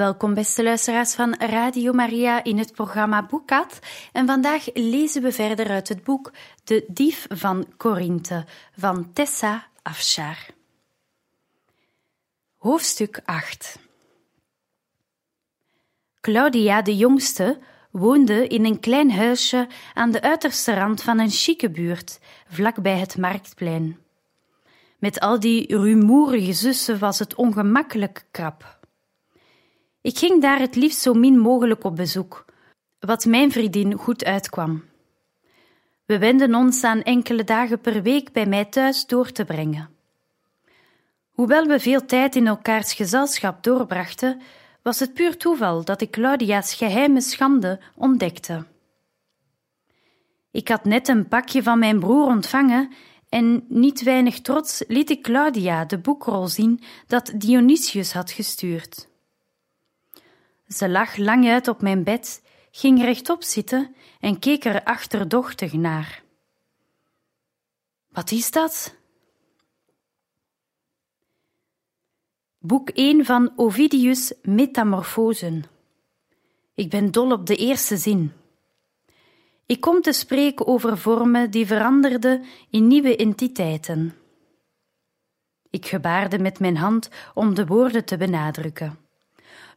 Welkom beste luisteraars van Radio Maria in het programma Boekat. En vandaag lezen we verder uit het boek De Dief van Corinthe van Tessa Afshar. Hoofdstuk 8 Claudia de jongste woonde in een klein huisje aan de uiterste rand van een chique buurt, vlakbij het marktplein. Met al die rumoerige zussen was het ongemakkelijk krap. Ik ging daar het liefst zo min mogelijk op bezoek, wat mijn vriendin goed uitkwam. We wenden ons aan enkele dagen per week bij mij thuis door te brengen. Hoewel we veel tijd in elkaars gezelschap doorbrachten, was het puur toeval dat ik Claudia's geheime schande ontdekte. Ik had net een pakje van mijn broer ontvangen en niet weinig trots liet ik Claudia de boekrol zien dat Dionysius had gestuurd. Ze lag lang uit op mijn bed, ging rechtop zitten en keek er achterdochtig naar. Wat is dat? Boek 1 van Ovidius Metamorfosen. Ik ben dol op de eerste zin. Ik kom te spreken over vormen die veranderden in nieuwe entiteiten. Ik gebaarde met mijn hand om de woorden te benadrukken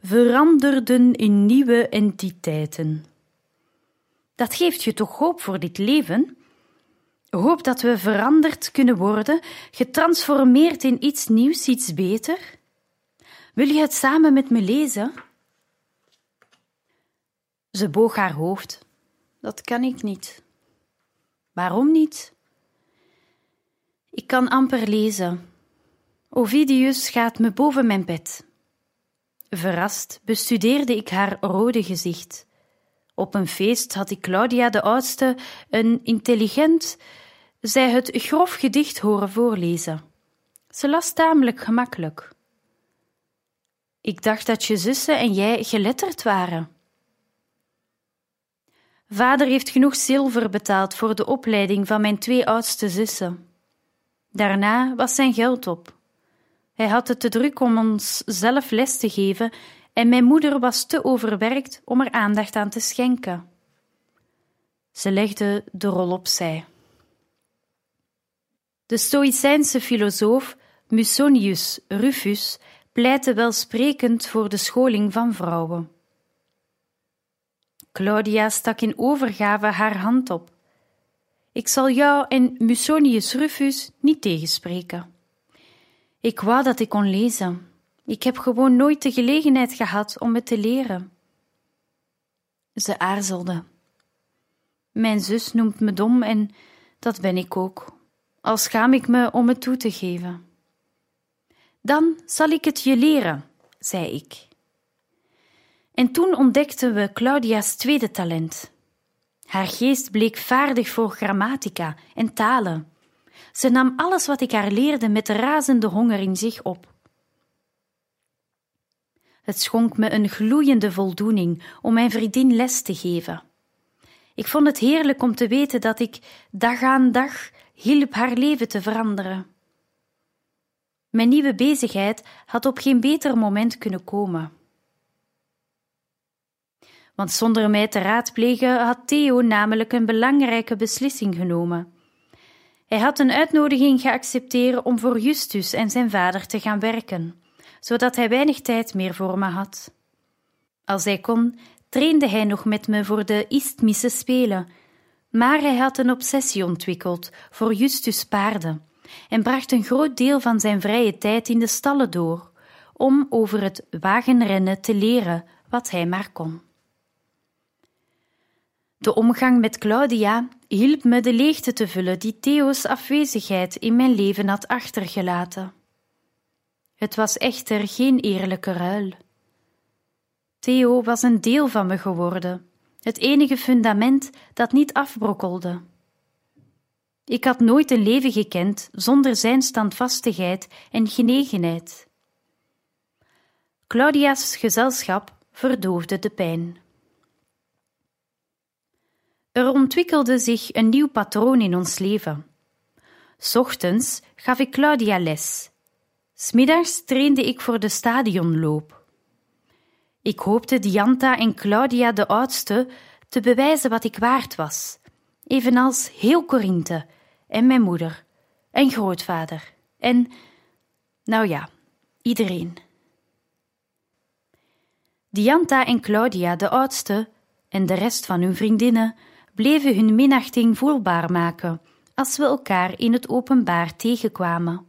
veranderden in nieuwe entiteiten. Dat geeft je toch hoop voor dit leven? Hoop dat we veranderd kunnen worden, getransformeerd in iets nieuws, iets beter? Wil je het samen met me lezen? Ze boog haar hoofd. Dat kan ik niet. Waarom niet? Ik kan amper lezen. Ovidius gaat me boven mijn bed. Verrast bestudeerde ik haar rode gezicht. Op een feest had ik Claudia de oudste een intelligent, zij het grof gedicht horen voorlezen. Ze las tamelijk gemakkelijk. Ik dacht dat je zussen en jij geletterd waren. Vader heeft genoeg zilver betaald voor de opleiding van mijn twee oudste zussen. Daarna was zijn geld op. Hij had het te druk om ons zelf les te geven en mijn moeder was te overwerkt om er aandacht aan te schenken. Ze legde de rol opzij. De Stoïcijnse filosoof Musonius Rufus pleitte welsprekend voor de scholing van vrouwen. Claudia stak in overgave haar hand op. Ik zal jou en Musonius Rufus niet tegenspreken. Ik wou dat ik kon lezen. Ik heb gewoon nooit de gelegenheid gehad om het te leren. Ze aarzelde. Mijn zus noemt me dom en dat ben ik ook, al schaam ik me om het toe te geven. Dan zal ik het je leren, zei ik. En toen ontdekten we Claudia's tweede talent. Haar geest bleek vaardig voor grammatica en talen. Ze nam alles wat ik haar leerde met razende honger in zich op. Het schonk me een gloeiende voldoening om mijn vriendin les te geven. Ik vond het heerlijk om te weten dat ik dag aan dag hielp haar leven te veranderen. Mijn nieuwe bezigheid had op geen beter moment kunnen komen. Want zonder mij te raadplegen had Theo namelijk een belangrijke beslissing genomen. Hij had een uitnodiging geaccepteerd om voor Justus en zijn vader te gaan werken, zodat hij weinig tijd meer voor me had. Als hij kon, trainde hij nog met me voor de Istmische Spelen, maar hij had een obsessie ontwikkeld voor Justus paarden en bracht een groot deel van zijn vrije tijd in de stallen door, om over het wagenrennen te leren wat hij maar kon. De omgang met Claudia hielp me de leegte te vullen die Theo's afwezigheid in mijn leven had achtergelaten. Het was echter geen eerlijke ruil. Theo was een deel van me geworden, het enige fundament dat niet afbrokkelde. Ik had nooit een leven gekend zonder zijn standvastigheid en genegenheid. Claudia's gezelschap verdoofde de pijn. Er ontwikkelde zich een nieuw patroon in ons leven. Ochtends gaf ik Claudia les. Smiddags trainde ik voor de stadionloop. Ik hoopte Dianta en Claudia de oudste te bewijzen wat ik waard was, evenals heel Corinthe en mijn moeder en grootvader en, nou ja, iedereen. Dianta en Claudia, de oudste, en de rest van hun vriendinnen bleven hun minachting voelbaar maken als we elkaar in het openbaar tegenkwamen.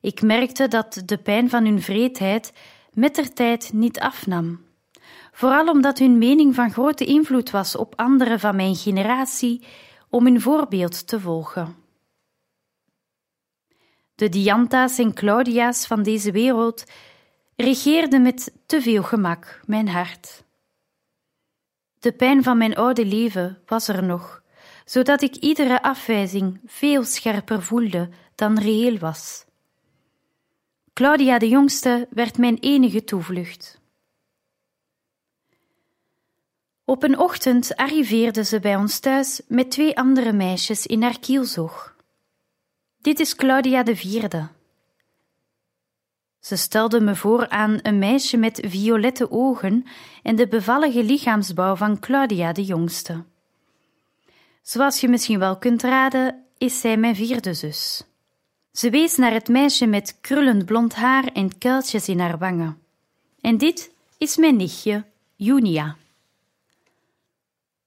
Ik merkte dat de pijn van hun vreedheid met der tijd niet afnam, vooral omdat hun mening van grote invloed was op anderen van mijn generatie om hun voorbeeld te volgen. De Dianta's en Claudia's van deze wereld regeerden met te veel gemak mijn hart. De pijn van mijn oude leven was er nog, zodat ik iedere afwijzing veel scherper voelde dan reëel was. Claudia de jongste werd mijn enige toevlucht. Op een ochtend arriveerde ze bij ons thuis met twee andere meisjes in haar kielzog. Dit is Claudia de vierde. Ze stelde me voor aan een meisje met violette ogen en de bevallige lichaamsbouw van Claudia de jongste. Zoals je misschien wel kunt raden, is zij mijn vierde zus. Ze wees naar het meisje met krullend blond haar en kuiltjes in haar wangen. En dit is mijn nichtje, Junia.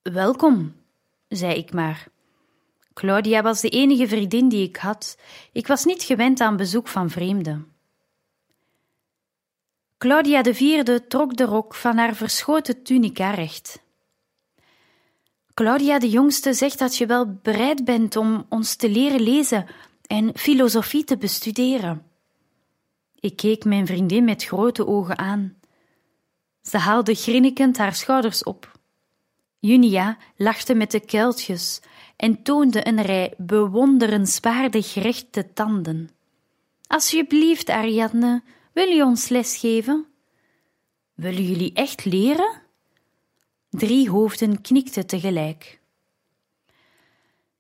Welkom, zei ik maar. Claudia was de enige vriendin die ik had. Ik was niet gewend aan bezoek van vreemden. Claudia de vierde trok de rok van haar verschoten tunica recht. Claudia de jongste zegt dat je wel bereid bent om ons te leren lezen en filosofie te bestuderen. Ik keek mijn vriendin met grote ogen aan. Ze haalde grinnikend haar schouders op. Junia lachte met de kuiltjes en toonde een rij bewonderenswaardig rechte tanden. Alsjeblieft, Ariadne, wil je ons les geven? Willen jullie echt leren? Drie hoofden knikten tegelijk.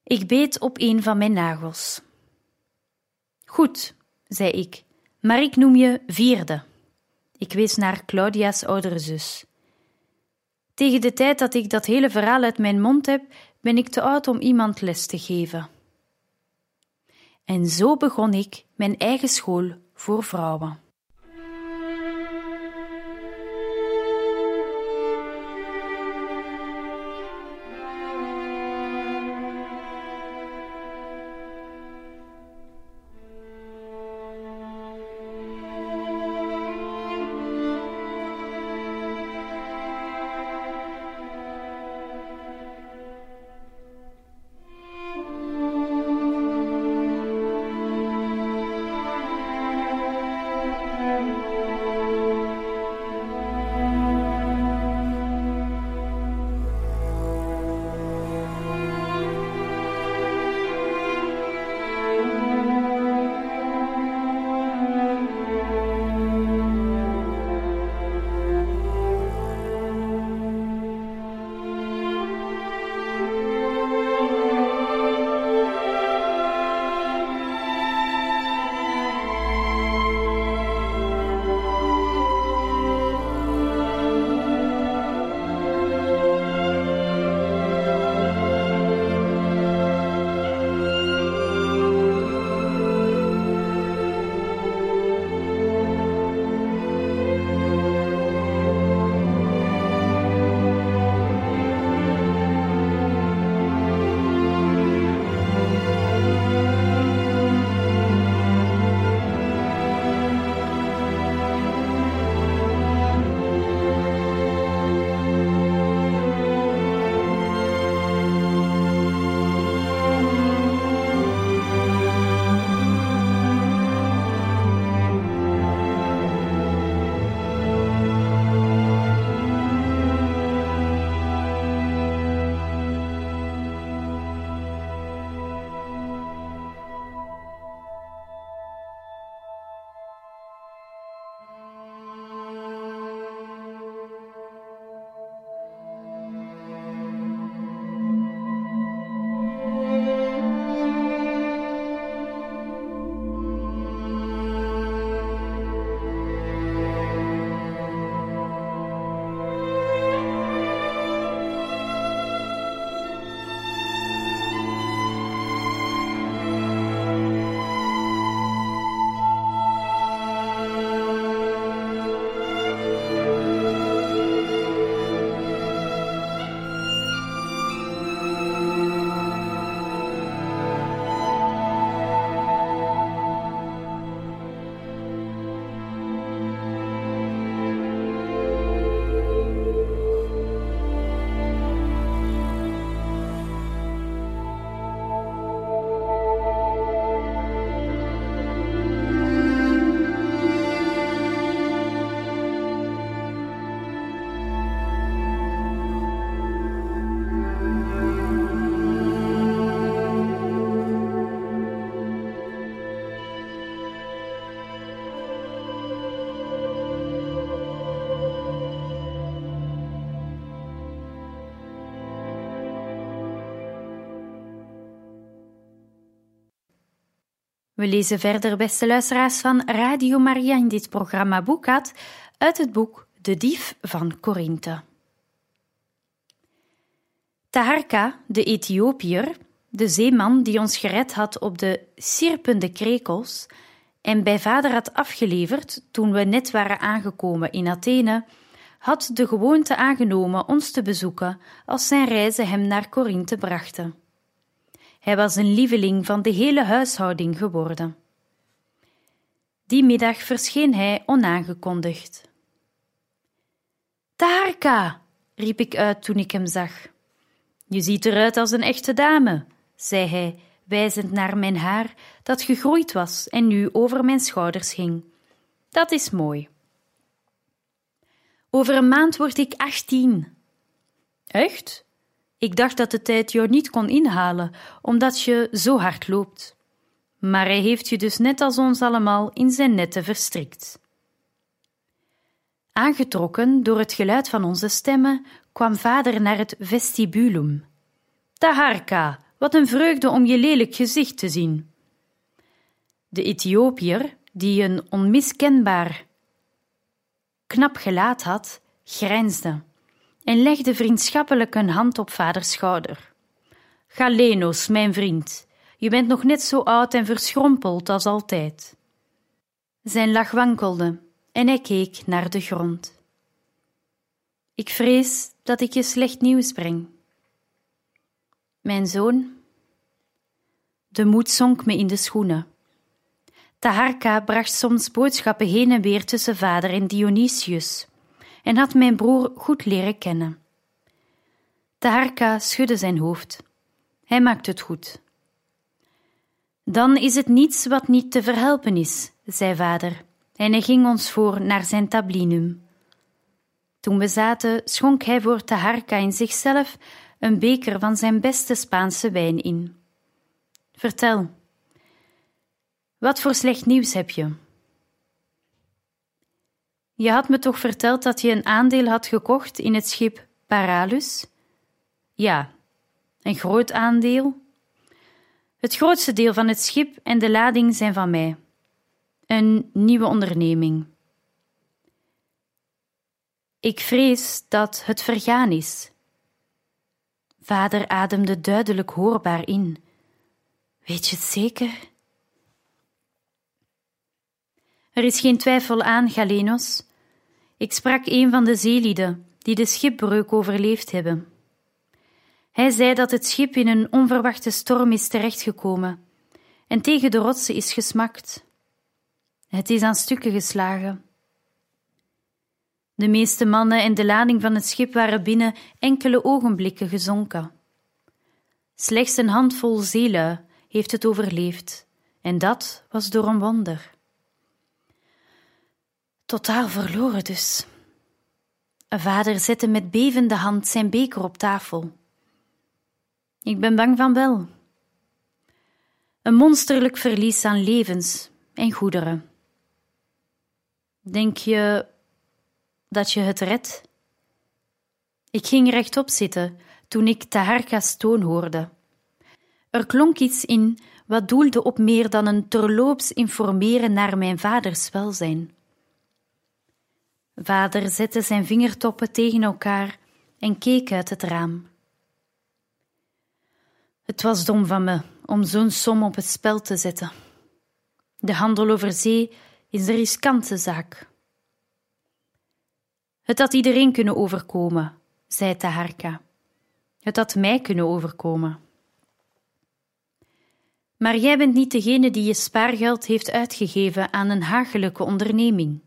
Ik beet op een van mijn nagels. Goed, zei ik, maar ik noem je vierde. Ik wees naar Claudia's oudere zus. Tegen de tijd dat ik dat hele verhaal uit mijn mond heb, ben ik te oud om iemand les te geven. En zo begon ik mijn eigen school voor vrouwen. We lezen verder, beste luisteraars van Radio Maria in dit programma Boekhat uit het boek De Dief van Korinthe. Taharka, de Ethiopiër, de zeeman die ons gered had op de sierpende krekels en bij vader had afgeleverd toen we net waren aangekomen in Athene, had de gewoonte aangenomen ons te bezoeken als zijn reizen hem naar Korinthe brachten. Hij was een lieveling van de hele huishouding geworden. Die middag verscheen hij onaangekondigd. Taharka, riep ik uit toen ik hem zag. Je ziet eruit als een echte dame, zei hij, wijzend naar mijn haar dat gegroeid was en nu over mijn schouders hing. Dat is mooi. Over een maand word ik achttien. Echt? Ik dacht dat de tijd jou niet kon inhalen, omdat je zo hard loopt. Maar hij heeft je dus net als ons allemaal in zijn netten verstrikt. Aangetrokken door het geluid van onze stemmen kwam vader naar het vestibulum. Taharka, wat een vreugde om je lelijk gezicht te zien. De Ethiopiër, die een onmiskenbaar knap gelaat had, grijnsde en legde vriendschappelijk een hand op vaders schouder. Galenos, mijn vriend, je bent nog net zo oud en verschrompeld als altijd. Zijn lach wankelde en hij keek naar de grond. Ik vrees dat ik je slecht nieuws breng. Mijn zoon. De moed zonk me in de schoenen. Taharka bracht soms boodschappen heen en weer tussen vader en Dionysius en had mijn broer goed leren kennen. Taharka schudde zijn hoofd. Hij maakt het goed. Dan is het niets wat niet te verhelpen is, zei vader, en hij ging ons voor naar zijn tablinum. Toen we zaten, schonk hij voor Taharka in zichzelf een beker van zijn beste Spaanse wijn in. Vertel, wat voor slecht nieuws heb je? Je had me toch verteld dat je een aandeel had gekocht in het schip Paralus? Ja, een groot aandeel. Het grootste deel van het schip en de lading zijn van mij. Een nieuwe onderneming. Ik vrees dat het vergaan is. Vader ademde duidelijk hoorbaar in. Weet je het zeker? Er is geen twijfel aan, Galenos. Ik sprak een van de zeelieden die de schipbreuk overleefd hebben. Hij zei dat het schip in een onverwachte storm is terechtgekomen en tegen de rotsen is gesmakt. Het is aan stukken geslagen. De meeste mannen en de lading van het schip waren binnen enkele ogenblikken gezonken. Slechts een handvol zeelui heeft het overleefd, en dat was door een wonder. Totaal verloren dus. Vader zette met bevende hand zijn beker op tafel. Ik ben bang van wel. Een monsterlijk verlies aan levens en goederen. Denk je dat je het redt? Ik ging rechtop zitten toen ik Taharka's toon hoorde. Er klonk iets in wat doelde op meer dan een terloops informeren naar mijn vaders welzijn. Vader zette zijn vingertoppen tegen elkaar en keek uit het raam. Het was dom van me om zo'n som op het spel te zetten. De handel over zee is een riskante zaak. Het had iedereen kunnen overkomen, zei Taharka. Het had mij kunnen overkomen. Maar jij bent niet degene die je spaargeld heeft uitgegeven aan een hagelijke onderneming.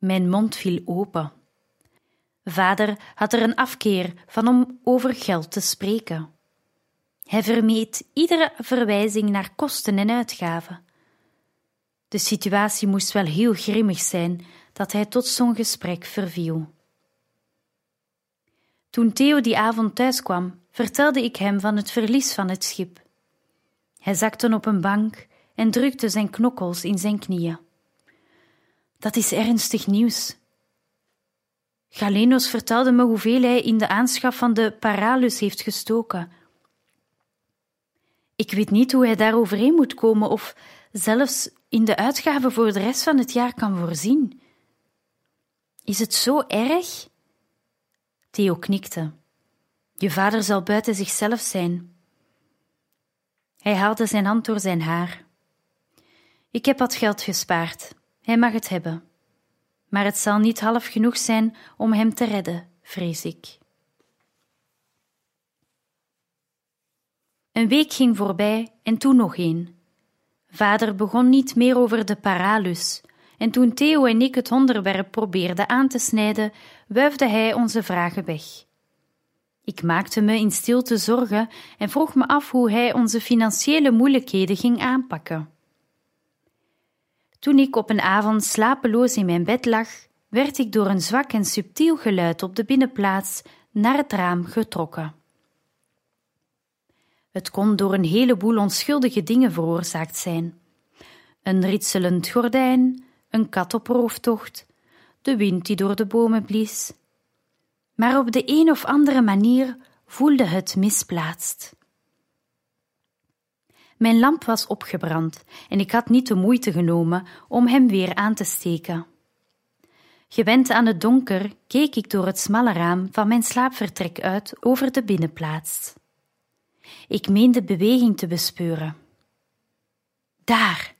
Mijn mond viel open. Vader had er een afkeer van om over geld te spreken. Hij vermeed iedere verwijzing naar kosten en uitgaven. De situatie moest wel heel grimmig zijn dat hij tot zo'n gesprek verviel. Toen Theo die avond thuis kwam, vertelde ik hem van het verlies van het schip. Hij zakte op een bank en drukte zijn knokkels in zijn knieën. Dat is ernstig nieuws. Galenos vertelde me hoeveel hij in de aanschaf van de Paralus heeft gestoken. Ik weet niet hoe hij daar overheen moet komen of zelfs in de uitgaven voor de rest van het jaar kan voorzien. Is het zo erg? Theo knikte. Je vader zal buiten zichzelf zijn. Hij haalde zijn hand door zijn haar. Ik heb wat geld gespaard. Hij mag het hebben. Maar het zal niet half genoeg zijn om hem te redden, vrees ik. Een week ging voorbij en toen nog een. Vader begon niet meer over de paralus, en toen Theo en ik het onderwerp probeerden aan te snijden, wuifde hij onze vragen weg. Ik maakte me in stilte zorgen en vroeg me af hoe hij onze financiële moeilijkheden ging aanpakken. Toen ik op een avond slapeloos in mijn bed lag, werd ik door een zwak en subtiel geluid op de binnenplaats naar het raam getrokken. Het kon door een heleboel onschuldige dingen veroorzaakt zijn: een ritselend gordijn, een kat op rooftocht, de wind die door de bomen blies. Maar op de een of andere manier voelde het misplaatst. Mijn lamp was opgebrand en ik had niet de moeite genomen om hem weer aan te steken. Gewend aan het donker keek ik door het smalle raam van mijn slaapvertrek uit over de binnenplaats. Ik meende beweging te bespeuren. Daar!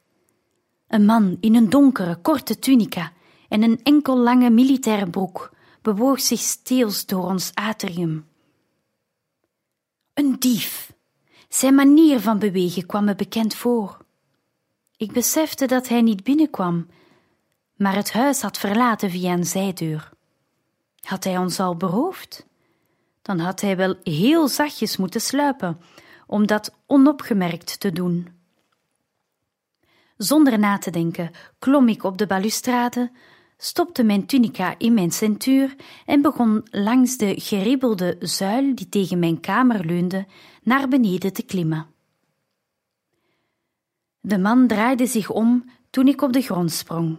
Een man in een donkere, korte tunica en een enkel lange militaire broek bewoog zich steels door ons atrium. Een dief! Zijn manier van bewegen kwam me bekend voor. Ik besefte dat hij niet binnenkwam, maar het huis had verlaten via een zijdeur. Had hij ons al beroofd? Dan had hij wel heel zachtjes moeten sluipen, om dat onopgemerkt te doen. Zonder na te denken klom ik op de balustrade, stopte mijn tunica in mijn centuur en begon langs de geribbelde zuil die tegen mijn kamer leunde naar beneden te klimmen. De man draaide zich om toen ik op de grond sprong.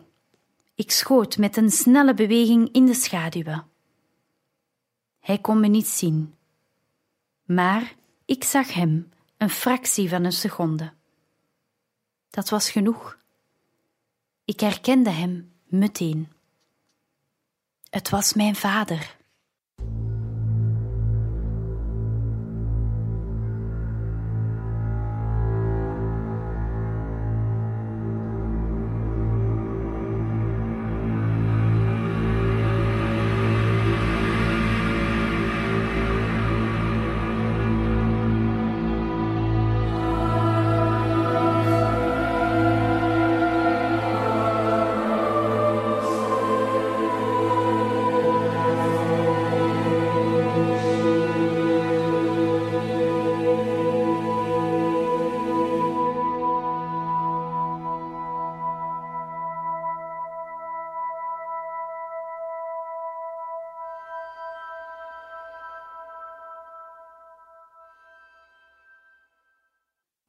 Ik schoot met een snelle beweging in de schaduwen. Hij kon me niet zien, maar ik zag hem een fractie van een seconde. Dat was genoeg. Ik herkende hem meteen. Het was mijn vader.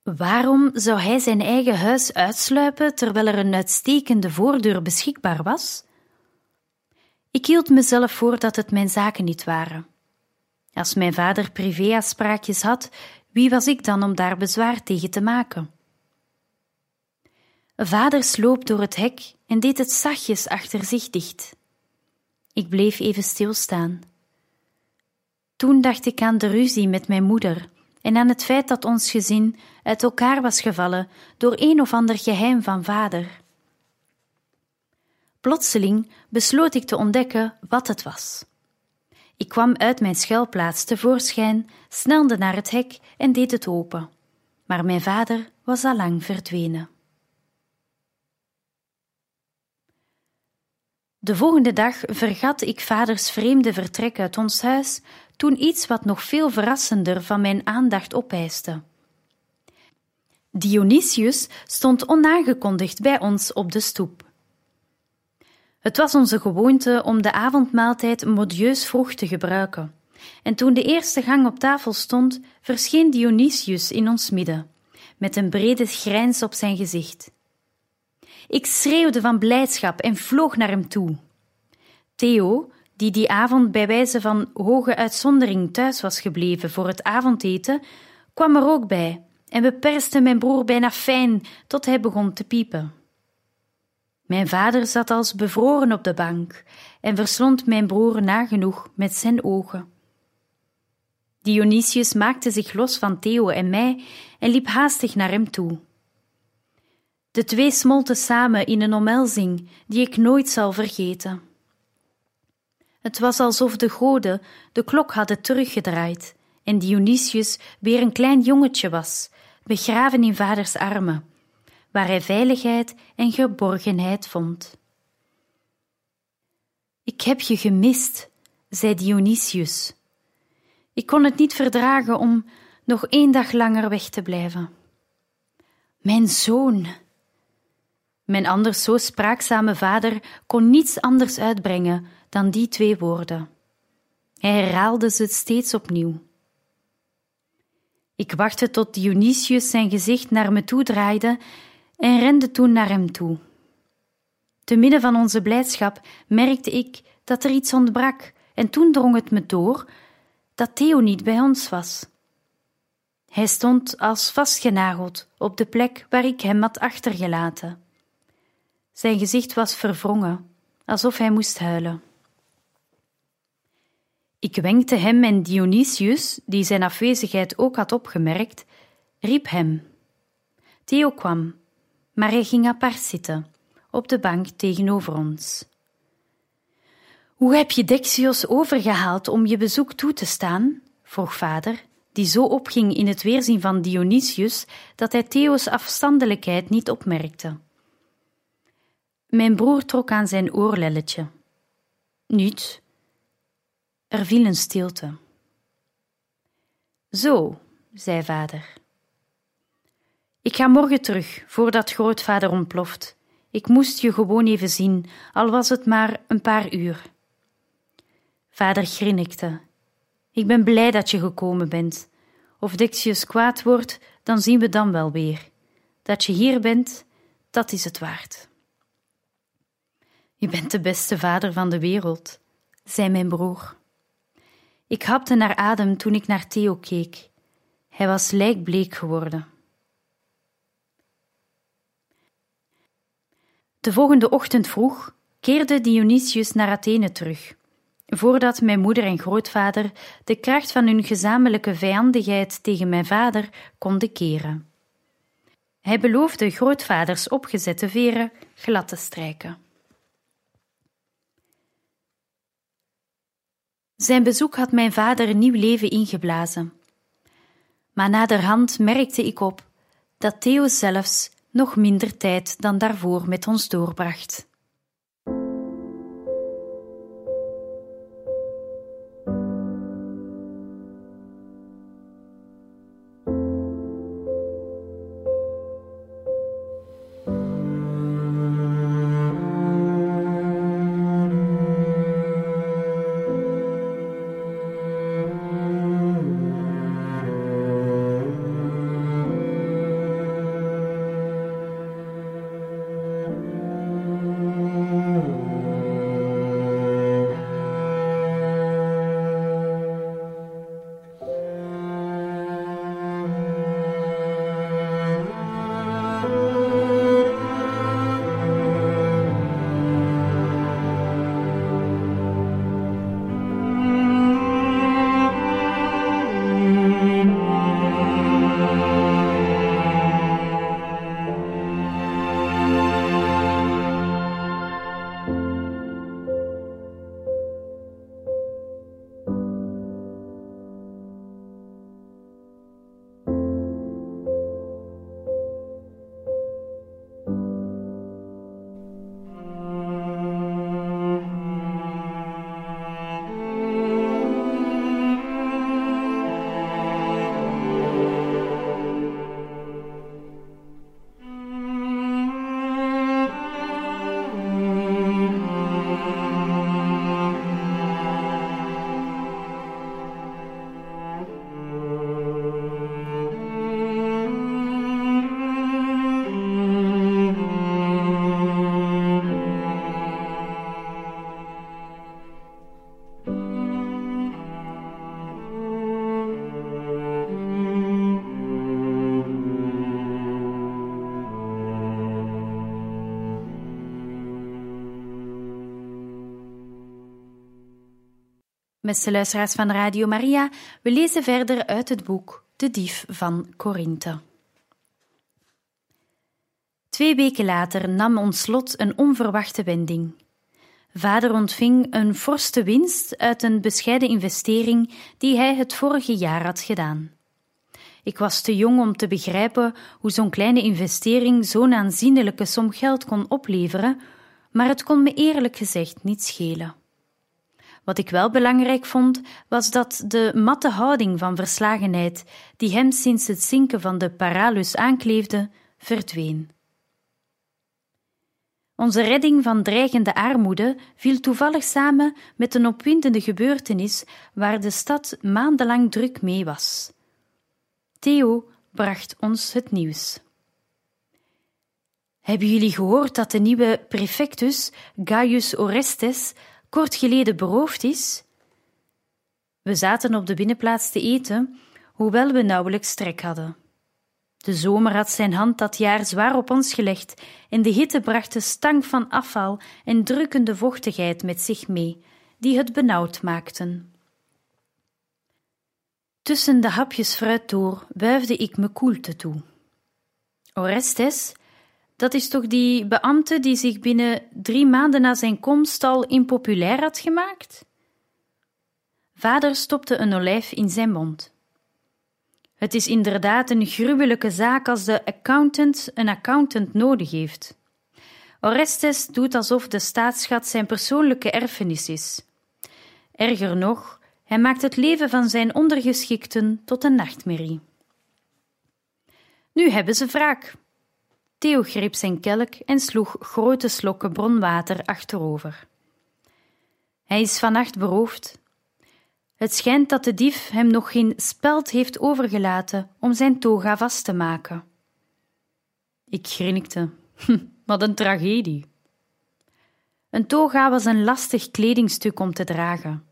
Waarom zou hij zijn eigen huis uitsluipen terwijl er een uitstekende voordeur beschikbaar was? Ik hield mezelf voor dat het mijn zaken niet waren. Als mijn vader privéafspraakjes had, wie was ik dan om daar bezwaar tegen te maken? Vader sloop door het hek en deed het zachtjes achter zich dicht. Ik bleef even stilstaan. Toen dacht ik aan de ruzie met mijn moeder en aan het feit dat ons gezin uit elkaar was gevallen door een of ander geheim van vader. Plotseling besloot ik te ontdekken wat het was. Ik kwam uit mijn schuilplaats tevoorschijn, snelde naar het hek en deed het open. Maar mijn vader was al lang verdwenen. De volgende dag vergat ik vaders vreemde vertrek uit ons huis toen iets wat nog veel verrassender van mijn aandacht opeiste. Dionysius stond onaangekondigd bij ons op de stoep. Het was onze gewoonte om de avondmaaltijd modieus vroeg te gebruiken, en toen de eerste gang op tafel stond, verscheen Dionysius in ons midden, met een brede grijns op zijn gezicht. Ik schreeuwde van blijdschap en vloog naar hem toe. Theo, die die avond bij wijze van hoge uitzondering thuis was gebleven voor het avondeten, kwam er ook bij en we persten mijn broer bijna fijn tot hij begon te piepen. Mijn vader zat als bevroren op de bank en verslond mijn broer nagenoeg met zijn ogen. Dionysius maakte zich los van Theo en mij en liep haastig naar hem toe. De twee smolten samen in een omhelzing die ik nooit zal vergeten. Het was alsof de goden de klok hadden teruggedraaid en Dionysius weer een klein jongetje was, begraven in vaders armen, waar hij veiligheid en geborgenheid vond. Ik heb je gemist, zei Dionysius. Ik kon het niet verdragen om nog één dag langer weg te blijven. Mijn zoon. Mijn anders zo spraakzame vader kon niets anders uitbrengen dan die twee woorden. Hij herhaalde ze steeds opnieuw. Ik wachtte tot Dionysius zijn gezicht naar me toe draaide en rende toen naar hem toe. Te midden van onze blijdschap merkte ik dat er iets ontbrak, en toen drong het me door dat Theo niet bij ons was. Hij stond als vastgenageld op de plek waar ik hem had achtergelaten. Zijn gezicht was verwrongen, alsof hij moest huilen. Ik wenkte hem en Dionysius, die zijn afwezigheid ook had opgemerkt, riep hem. Theo kwam, maar hij ging apart zitten, op de bank tegenover ons. Hoe heb je Dexios overgehaald om je bezoek toe te staan? vroeg vader, die zo opging in het weerzien van Dionysius dat hij Theo's afstandelijkheid niet opmerkte. Mijn broer trok aan zijn oorlelletje. Niet, er viel een stilte. Zo, zei vader. Ik ga morgen terug, voordat grootvader ontploft. Ik moest je gewoon even zien, al was het maar een paar uur. Vader grinnikte. Ik ben blij dat je gekomen bent. Of Dixius kwaad wordt, dan zien we dan wel weer. Dat je hier bent, dat is het waard. Je bent de beste vader van de wereld, zei mijn broer. Ik hapte naar adem toen ik naar Theo keek. Hij was lijkbleek geworden. De volgende ochtend vroeg keerde Dionysius naar Athene terug, voordat mijn moeder en grootvader de kracht van hun gezamenlijke vijandigheid tegen mijn vader konden keren. Hij beloofde grootvaders opgezette veren glad te strijken. Zijn bezoek had mijn vader nieuw leven ingeblazen. Maar naderhand merkte ik op dat Theo zelfs nog minder tijd dan daarvoor met ons doorbracht. Beste luisteraars van Radio Maria, we lezen verder uit het boek De Dief van Korinthe. Twee weken later nam ons lot een onverwachte wending. Vader ontving een forste winst uit een bescheiden investering die hij het vorige jaar had gedaan. Ik was te jong om te begrijpen hoe zo'n kleine investering zo'n aanzienlijke som geld kon opleveren, maar het kon me eerlijk gezegd niet schelen. Wat ik wel belangrijk vond, was dat de matte houding van verslagenheid, die hem sinds het zinken van de Paralus aankleefde, verdween. Onze redding van dreigende armoede viel toevallig samen met een opwindende gebeurtenis waar de stad maandenlang druk mee was. Theo bracht ons het nieuws. Hebben jullie gehoord dat de nieuwe prefectus, Gaius Orestes, kort geleden beroofd is? We zaten op de binnenplaats te eten, hoewel we nauwelijks trek hadden. De zomer had zijn hand dat jaar zwaar op ons gelegd en de hitte bracht de stank van afval en drukkende vochtigheid met zich mee, die het benauwd maakten. Tussen de hapjes fruit door wuifde ik me koelte toe. Orestes, dat is toch die beambte die zich binnen drie maanden na zijn komst al impopulair had gemaakt? Vader stopte een olijf in zijn mond. Het is inderdaad een gruwelijke zaak als de accountant een accountant nodig heeft. Orestes doet alsof de staatsschat zijn persoonlijke erfenis is. Erger nog, hij maakt het leven van zijn ondergeschikten tot een nachtmerrie. Nu hebben ze wraak. Theo greep zijn kelk en sloeg grote slokken bronwater achterover. Hij is vannacht beroofd. Het schijnt dat de dief hem nog geen speld heeft overgelaten om zijn toga vast te maken. Ik grinnikte. Hm, wat een tragedie. Een toga was een lastig kledingstuk om te dragen.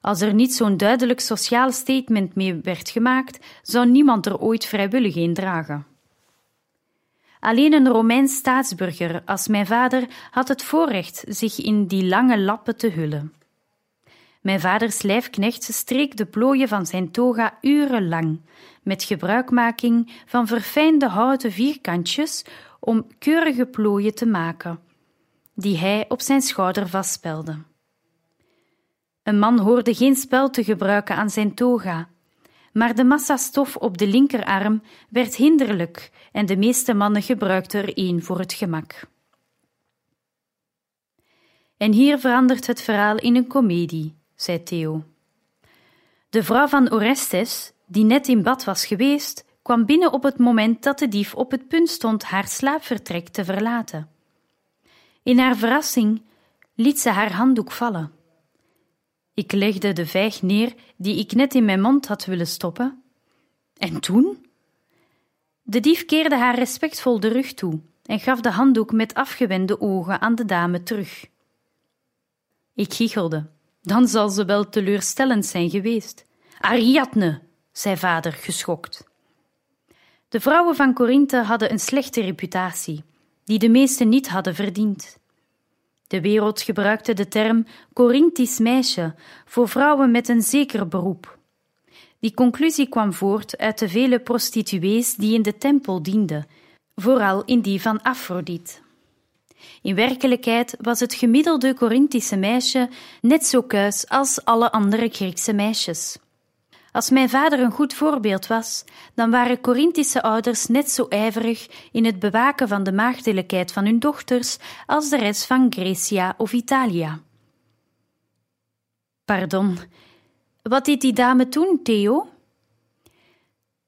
Als er niet zo'n duidelijk sociaal statement mee werd gemaakt, zou niemand er ooit vrijwillig een dragen. Alleen een Romeins staatsburger als mijn vader had het voorrecht zich in die lange lappen te hullen. Mijn vaders lijfknecht streek de plooien van zijn toga urenlang, met gebruikmaking van verfijnde houten vierkantjes om keurige plooien te maken, die hij op zijn schouder vastspelde. Een man hoorde geen spel te gebruiken aan zijn toga, maar de massa stof op de linkerarm werd hinderlijk en de meeste mannen gebruikten er één voor het gemak. En hier verandert het verhaal in een komedie, zei Theo. De vrouw van Orestes, die net in bad was geweest, kwam binnen op het moment dat de dief op het punt stond haar slaapvertrek te verlaten. In haar verrassing liet ze haar handdoek vallen. Ik legde de vijg neer die ik net in mijn mond had willen stoppen. En toen? De dief keerde haar respectvol de rug toe en gaf de handdoek met afgewende ogen aan de dame terug. Ik giechelde. Dan zal ze wel teleurstellend zijn geweest. Ariadne, zei vader geschokt. De vrouwen van Corinthe hadden een slechte reputatie, die de meesten niet hadden verdiend. De wereld gebruikte de term Corinthisch meisje voor vrouwen met een zeker beroep. Die conclusie kwam voort uit de vele prostituees die in de tempel dienden, vooral in die van Afrodite. In werkelijkheid was het gemiddelde Corinthische meisje net zo kuis als alle andere Griekse meisjes. Als mijn vader een goed voorbeeld was, dan waren Corinthische ouders net zo ijverig in het bewaken van de maagdelijkheid van hun dochters als de rest van Grecia of Italia. Pardon, wat deed die dame toen, Theo?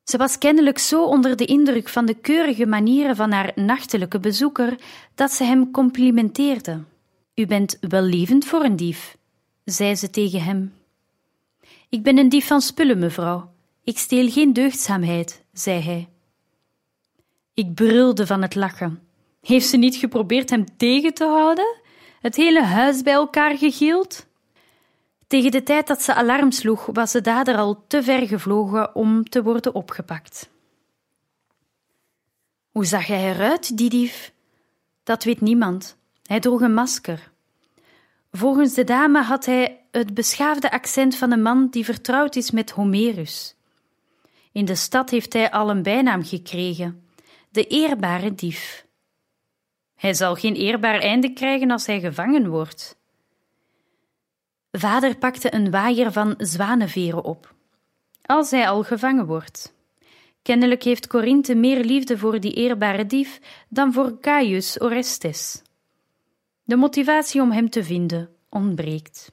Ze was kennelijk zo onder de indruk van de keurige manieren van haar nachtelijke bezoeker dat ze hem complimenteerde. U bent wellevend voor een dief, zei ze tegen hem. Ik ben een dief van spullen, mevrouw. Ik steel geen deugdzaamheid, zei hij. Ik brulde van het lachen. Heeft ze niet geprobeerd hem tegen te houden? Het hele huis bij elkaar gegild? Tegen de tijd dat ze alarm sloeg, was de dader al te ver gevlogen om te worden opgepakt. Hoe zag hij eruit, die dief? Dat weet niemand. Hij droeg een masker. Volgens de dame had hij het beschaafde accent van een man die vertrouwd is met Homerus. In de stad heeft hij al een bijnaam gekregen: de eerbare dief. Hij zal geen eerbaar einde krijgen als hij gevangen wordt. Vader pakte een waaier van zwanenveren op. Als hij al gevangen wordt. Kennelijk heeft Corinthe meer liefde voor die eerbare dief dan voor Caius Orestes. De motivatie om hem te vinden ontbreekt.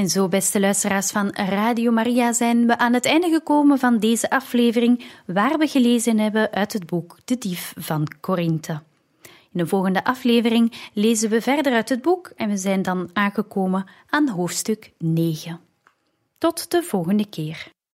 En zo, beste luisteraars van Radio Maria, zijn we aan het einde gekomen van deze aflevering, waar we gelezen hebben uit het boek De Dief van Korinthe. In de volgende aflevering lezen we verder uit het boek en we zijn dan aangekomen aan hoofdstuk 9. Tot de volgende keer.